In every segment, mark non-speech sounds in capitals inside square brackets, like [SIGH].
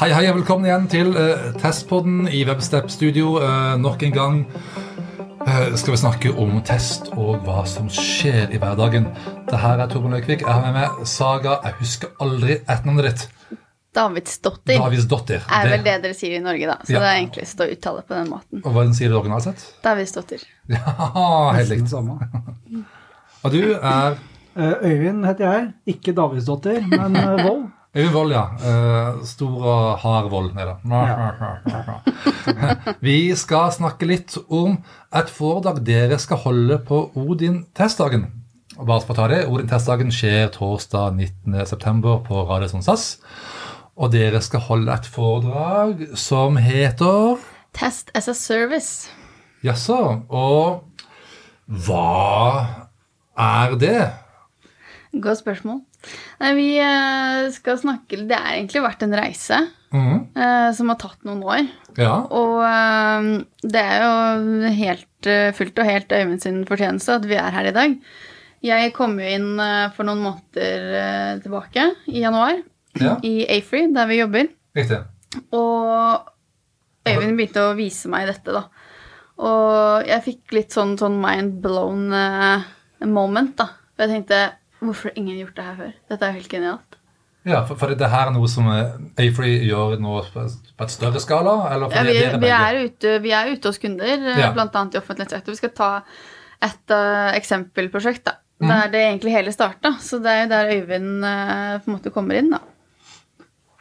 Hei, hei, og velkommen igjen til uh, Testpodden i Webstep Studio. Uh, nok en gang uh, skal vi snakke om test og hva som skjer i hverdagen. Det her er Torben Løkvik. Jeg har med meg Saga. Jeg husker aldri etternavnet ditt. Davidsdottir. Davidsdotter. Er vel det dere sier i Norge, da. Så Ja. det er enklest å uttale på den måten. Og hva sier du originalt sett? Davidsdottir. [LAUGHS] Ja, helt likt. samme. Og du er Eh, Øyvind heter jeg. Ikke Davidsdottir, men eh, Vold. Øyvind ja. Uh, stor og hard vold. Nei Ja. [LAUGHS] Vi skal snakke litt om et foredrag dere skal holde på Odin-testdagen. Bare for å ta det, Odin-testdagen skjer torsdag 19.9. på Radisson SAS. Og dere skal holde et foredrag som heter Test as a service. Jaså. Og hva er det? Godt spørsmål. Nei, vi eh, skal snakke Det har egentlig vært en reise eh, som har tatt noen år. Ja. Og eh, det er jo helt fullt og helt Øyvind sin fortjeneste at vi er her i dag. Jeg kom jo inn for noen måneder tilbake, i januar, ja. i Afree, der vi jobber. Riktig. Og Øyvind begynte å vise meg dette, da. Og jeg fikk litt sånn, sånn mind blown moment, da. For jeg tenkte hvorfor har ingen gjort det her før? Dette er jo helt genialt. Ja, for, for det her er noe som eh, Afree gjør nå på på et større skala? Eller Ja, vi, vi, er ute, vi er ute hos kunder, eh, Ja. annet i offentlig sektor. Vi skal ta et uh, eksempelprosjekt, da. Mhm. er det egentlig hele starta. Så det er jo der Øyvind uh, på en måte kommer inn, da.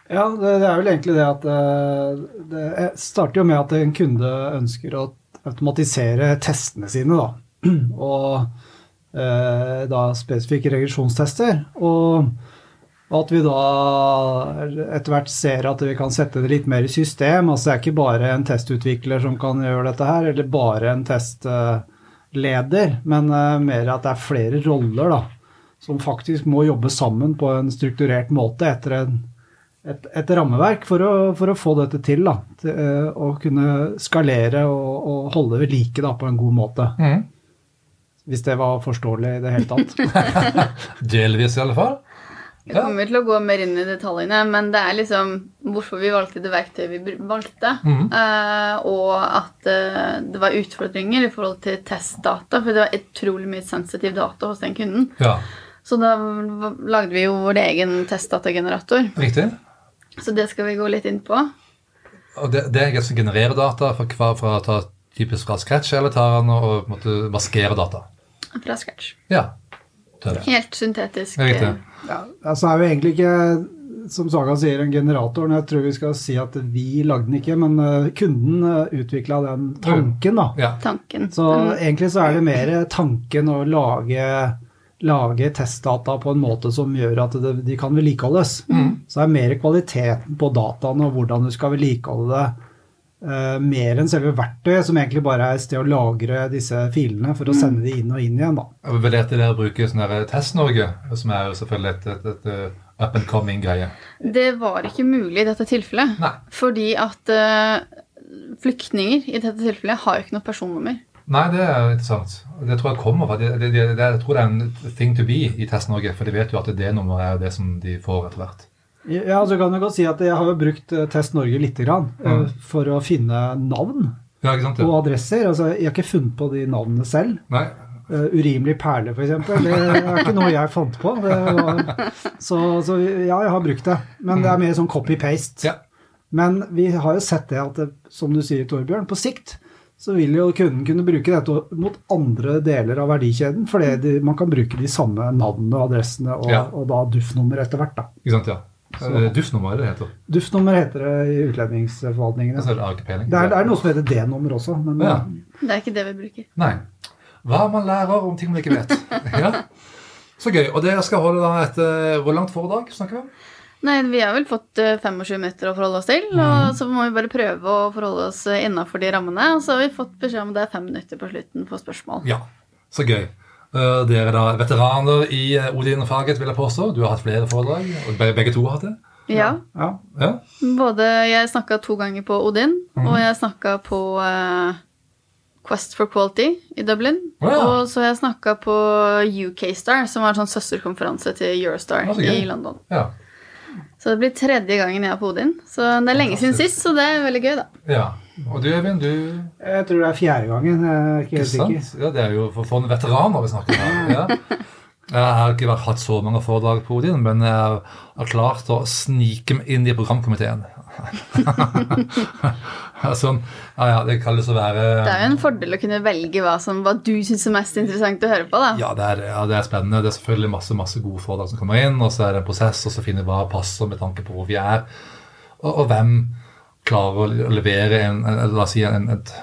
Ja, det, det er vel egentlig det at uh, Det starter jo med at en kunde ønsker å automatisere testene sine, da. [CLEARS THROAT] Og da spesifikke regresjonstester. Og at vi da etter hvert ser at vi kan sette det litt mer i system. Altså det er ikke bare en testutvikler som kan gjøre dette her, eller bare en testleder, men eh, mer at det er flere roller da, som faktisk må jobbe sammen på en strukturert måte etter en, et, et rammeverk for å, for å få dette til. Da, til, eh, å kunne skalere og, og holde ved like da, på en god måte. Mhm. Hvis det var forståelig i det hele tatt. [LAUGHS] Delvis, i alle fall. Jeg Ja. kommer til å gå mer inn i detaljene, men det er liksom hvorfor vi valgte det verktøyet vi valgte. Mhm. Uh, og at uh, det var utfordringer i forhold til testdata, for det var utrolig mye sensitiv data hos den kunden. Ja, Så da lagde vi jo vår egen testdatagenerator. riktig. Så det skal vi gå litt inn på. Og det, det er jeg som genererer data fra, fra ta typisk fra scratch, eller tar han og, og måtte maskere data? Fra scratch. Ja. Helt syntetisk. Ja, eh, Ja, altså er jo egentlig ikke, som Saga sier, en generator. men Jeg tror vi skal si at vi lagde den ikke, men eh, kunden utvikla den tanken, da. Ja. Tanken. Så Mm. egentlig så er det mer tanken å lage, lage testdata på en måte som gjør at det, de kan vedlikeholdes. Så det er mer kvaliteten på dataene og hvordan du skal vedlikeholde det. Eh, mer enn selve verktøyet, som egentlig bare er et sted å lagre disse filene for å sende de inn og inn igjen. da. Jeg vil at dere bruker sånn Test-Norge, som er jo selvfølgelig et, et, et, uh, up and coming-greie. Det var ikke mulig i dette tilfellet. Nei. Fordi at uh, flyktninger i dette tilfellet har jo ikke noe personnummer. Nei, det er interessant. Det tror jeg kommer fra det, det, det, det, Jeg tror det er en thing to be i Test-Norge, for de vet jo at det nummeret er det som de får etter hvert. Ja, så kan jeg godt si at jeg har jo brukt eh, Test Norge lite grann eh, Mm. for å finne navn Ja, sant? og adresser. Altså, jeg har ikke funnet på de navnene selv. Nei, Uh, urimelig perle, f.eks. Det er ikke noe jeg fant på. Det var, så, så ja, jeg har brukt det. Men det er mer sånn copy-paste. Ja. Men vi har jo sett det at, det, som du sier, Torbjørn, på sikt så vil jo kunden kunne bruke dette mot andre deler av verdikjeden. Fordi de, man kan bruke de samme navnene og adressene og, Ja. og da duff-nummer etter hvert. da. ikke sant, ja. Så- Eh, DUF-nummer er det det heter. Heter det i utlendingsforvaltningen. Altså, det er. Det er, det er noe som heter D-nummer også. Men Ja. Det er ikke det vi bruker. Nei. Hva man lærer om ting man ikke vet. [LAUGHS] Ja. Så gøy. Og dere skal holde da et eh, Hvor langt foredrag snakker vi om? Nei, vi har vel fått eh, 25 minutter å forholde oss til, Mm. og så må vi bare prøve å forholde oss eh, innafor de rammene. Og så har vi fått beskjed om det er fem minutter på slutten på spørsmål. Ja, så gøy. Eh, dere er da veteraner i eh, Odin-faget, vil jeg påstå. Du har hatt flere foredrag, og begge to har hatt det. Ja. ja. Ja. Både Jeg snakka to ganger på Odin, mm. og jeg snakka på uh, Quest for Quality i Dublin. Ja. Og så har jeg snakka på UK Star, som var en sånn søsterkonferanse til Eurostar i London. ja. Så det blir tredje gangen jeg er på Odin. Så det er lenge siden sist, så det er veldig gøy, da. Ja. Og du, Øyvind, du Jeg tror det er fjerde gangen. Jeg er ikke Ikke sikker. sant? Ja, det er jo for, for en veteraner vi snakker om. Ja. Jeg har ikke hatt så mange foredrag på Odin, men jeg har klart å snike meg inn i programkomiteen. [LAUGHS] sånn, ja, ja, det kalles å være Det er jo en fordel å kunne velge hva, som, hva du syns er mest interessant å høre på, da. Ja, det er, ja, det er spennende. Det er selvfølgelig masse masse gode foredrag som kommer inn, og så er det en prosess, og så finner vi hva passer med tanke på hvor vi er, og, og hvem klarer å levere en, la oss si en, et,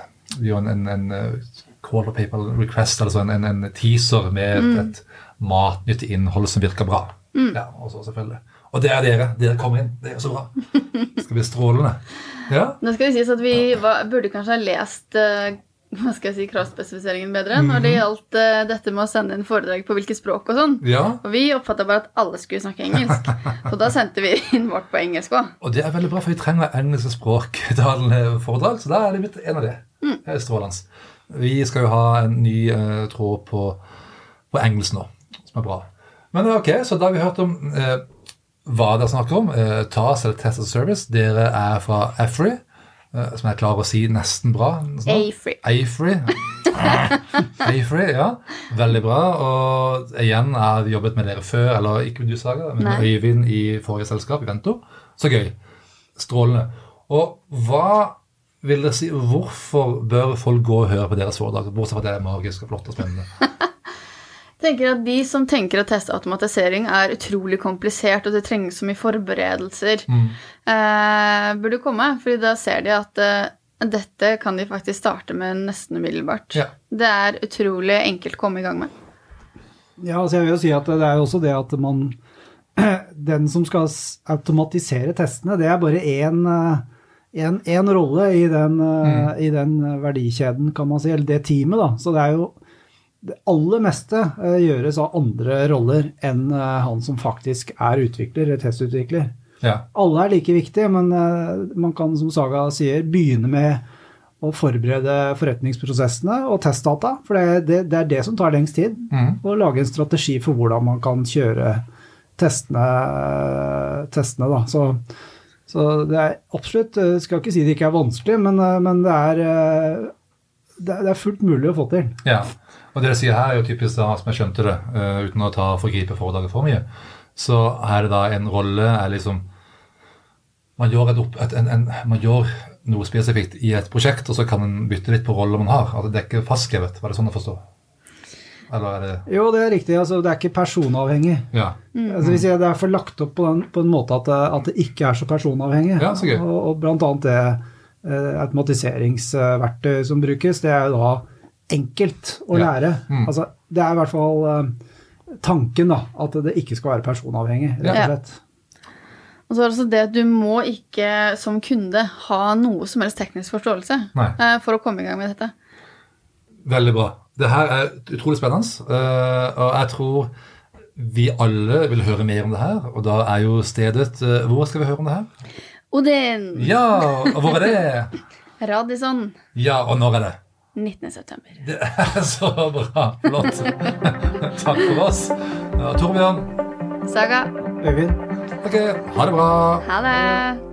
en, en, en eh, call of paper request, altså en, en, teaser med et, et matnyttig innhold som virker bra. Ja, og så selvfølgelig. Og det er dere. Dere kommer inn. Det er så bra. Det skal bli strålende. Ja, Nå skal det sies at vi var, burde kanskje ha lest eh, [LAUGHS] hva skal jeg si, kravspesifiseringen bedre når Mhm. det gjaldt uh, dette med å sende inn foredrag på hvilke språk og sånn. ja. Og vi oppfatta bare at alle skulle snakke engelsk. [LAUGHS] Så da sendte vi [LAUGHS] inn vårt på engelsk òg. Og det er veldig bra, for vi trenger engelske språktalende foredrag, så da er det blitt en av det. Det er strålende. Vi skal jo ha en ny uh, tråd på, på engelsk nå, som er bra. Men ok, så da har vi hørt om uh, hva dere snakker om. Eh, TAS eller Test of Service. Dere er fra AFRI, eh, som jeg klarer å si nesten bra. A-free. Afri. [LAUGHS] Afri, ja. Veldig bra. Og igjen, jeg har jobbet med dere før, eller ikke med du, Saga, men Nei. Øyvind i forrige selskap, Vento. Så gøy. Strålende. Og hva vil dere si, hvorfor bør folk gå og høre på deres foredrag, bortsett fra at det er magisk og flott og spennende? Tenker at De som tenker at testautomatisering er utrolig komplisert, og det trengs så mye forberedelser, Mm. eh, burde komme. fordi da ser de at eh, dette kan de faktisk starte med nesten umiddelbart. Ja. Det er utrolig enkelt å komme i gang med. Ja, altså jeg vil jo si at det er jo også det at man [CLEARS THROAT] Den som skal automatisere testene, det er bare én en, en rolle i den, eh, i den verdikjeden, kan man si, eller det teamet. da. Så det er jo det aller meste eh, gjøres av andre roller enn eh, han som faktisk er utvikler, testutvikler. Ja. Alle er like viktige, men eh, man kan, som Saga sier, begynne med å forberede forretningsprosessene og testdata, for det, det, det er det som tar lengst tid å og lage en strategi for hvordan man kan kjøre testene. testene da. Så, så det er absolutt skal ikke si det ikke er vanskelig, men, men det, er, det, er, det er fullt mulig å få til. Ja, og det dere sier her er jo typisk da, som jeg skjønte det, uh, uten å ta forgripe foredraget for mye, så er det da en rolle er liksom man gjør, et opp, et, en, en, man gjør noe spesifikt i et prosjekt, og så kan man bytte litt på roller man har. Altså, det er ikke fastskrevet, var det sånn å forstå? Eller er det Jo, det er riktig. altså Det er ikke personavhengig. Ja. Altså, hvis jeg, det er for lagt opp på, den, på en måte at det, at det ikke er så personavhengig. Ja, så gøy. Og, og blant annet det automatiseringsverktøy som brukes, det er jo da enkelt å Ja. lære. Mm. Altså, det er i hvert fall eh, tanken, da. At det ikke skal være personavhengig, rett og slett. Og så er det altså det at du må ikke som kunde ha noe som helst teknisk forståelse Nei. eh, for å komme i gang med dette. Veldig bra. Det her er utrolig spennende, eh, og jeg tror vi alle vil høre mer om det her, og da er jo stedet eh, Hvor skal vi høre om det her? Odin! Ja, og hvor er det? [LAUGHS] Radisson! Ja, og når er det? 19. september. Det er [LAUGHS] så bra. Flott. [LAUGHS] Takk for oss. Torbjørn, Saga, Øyvind? ok, ha det bra. ha det!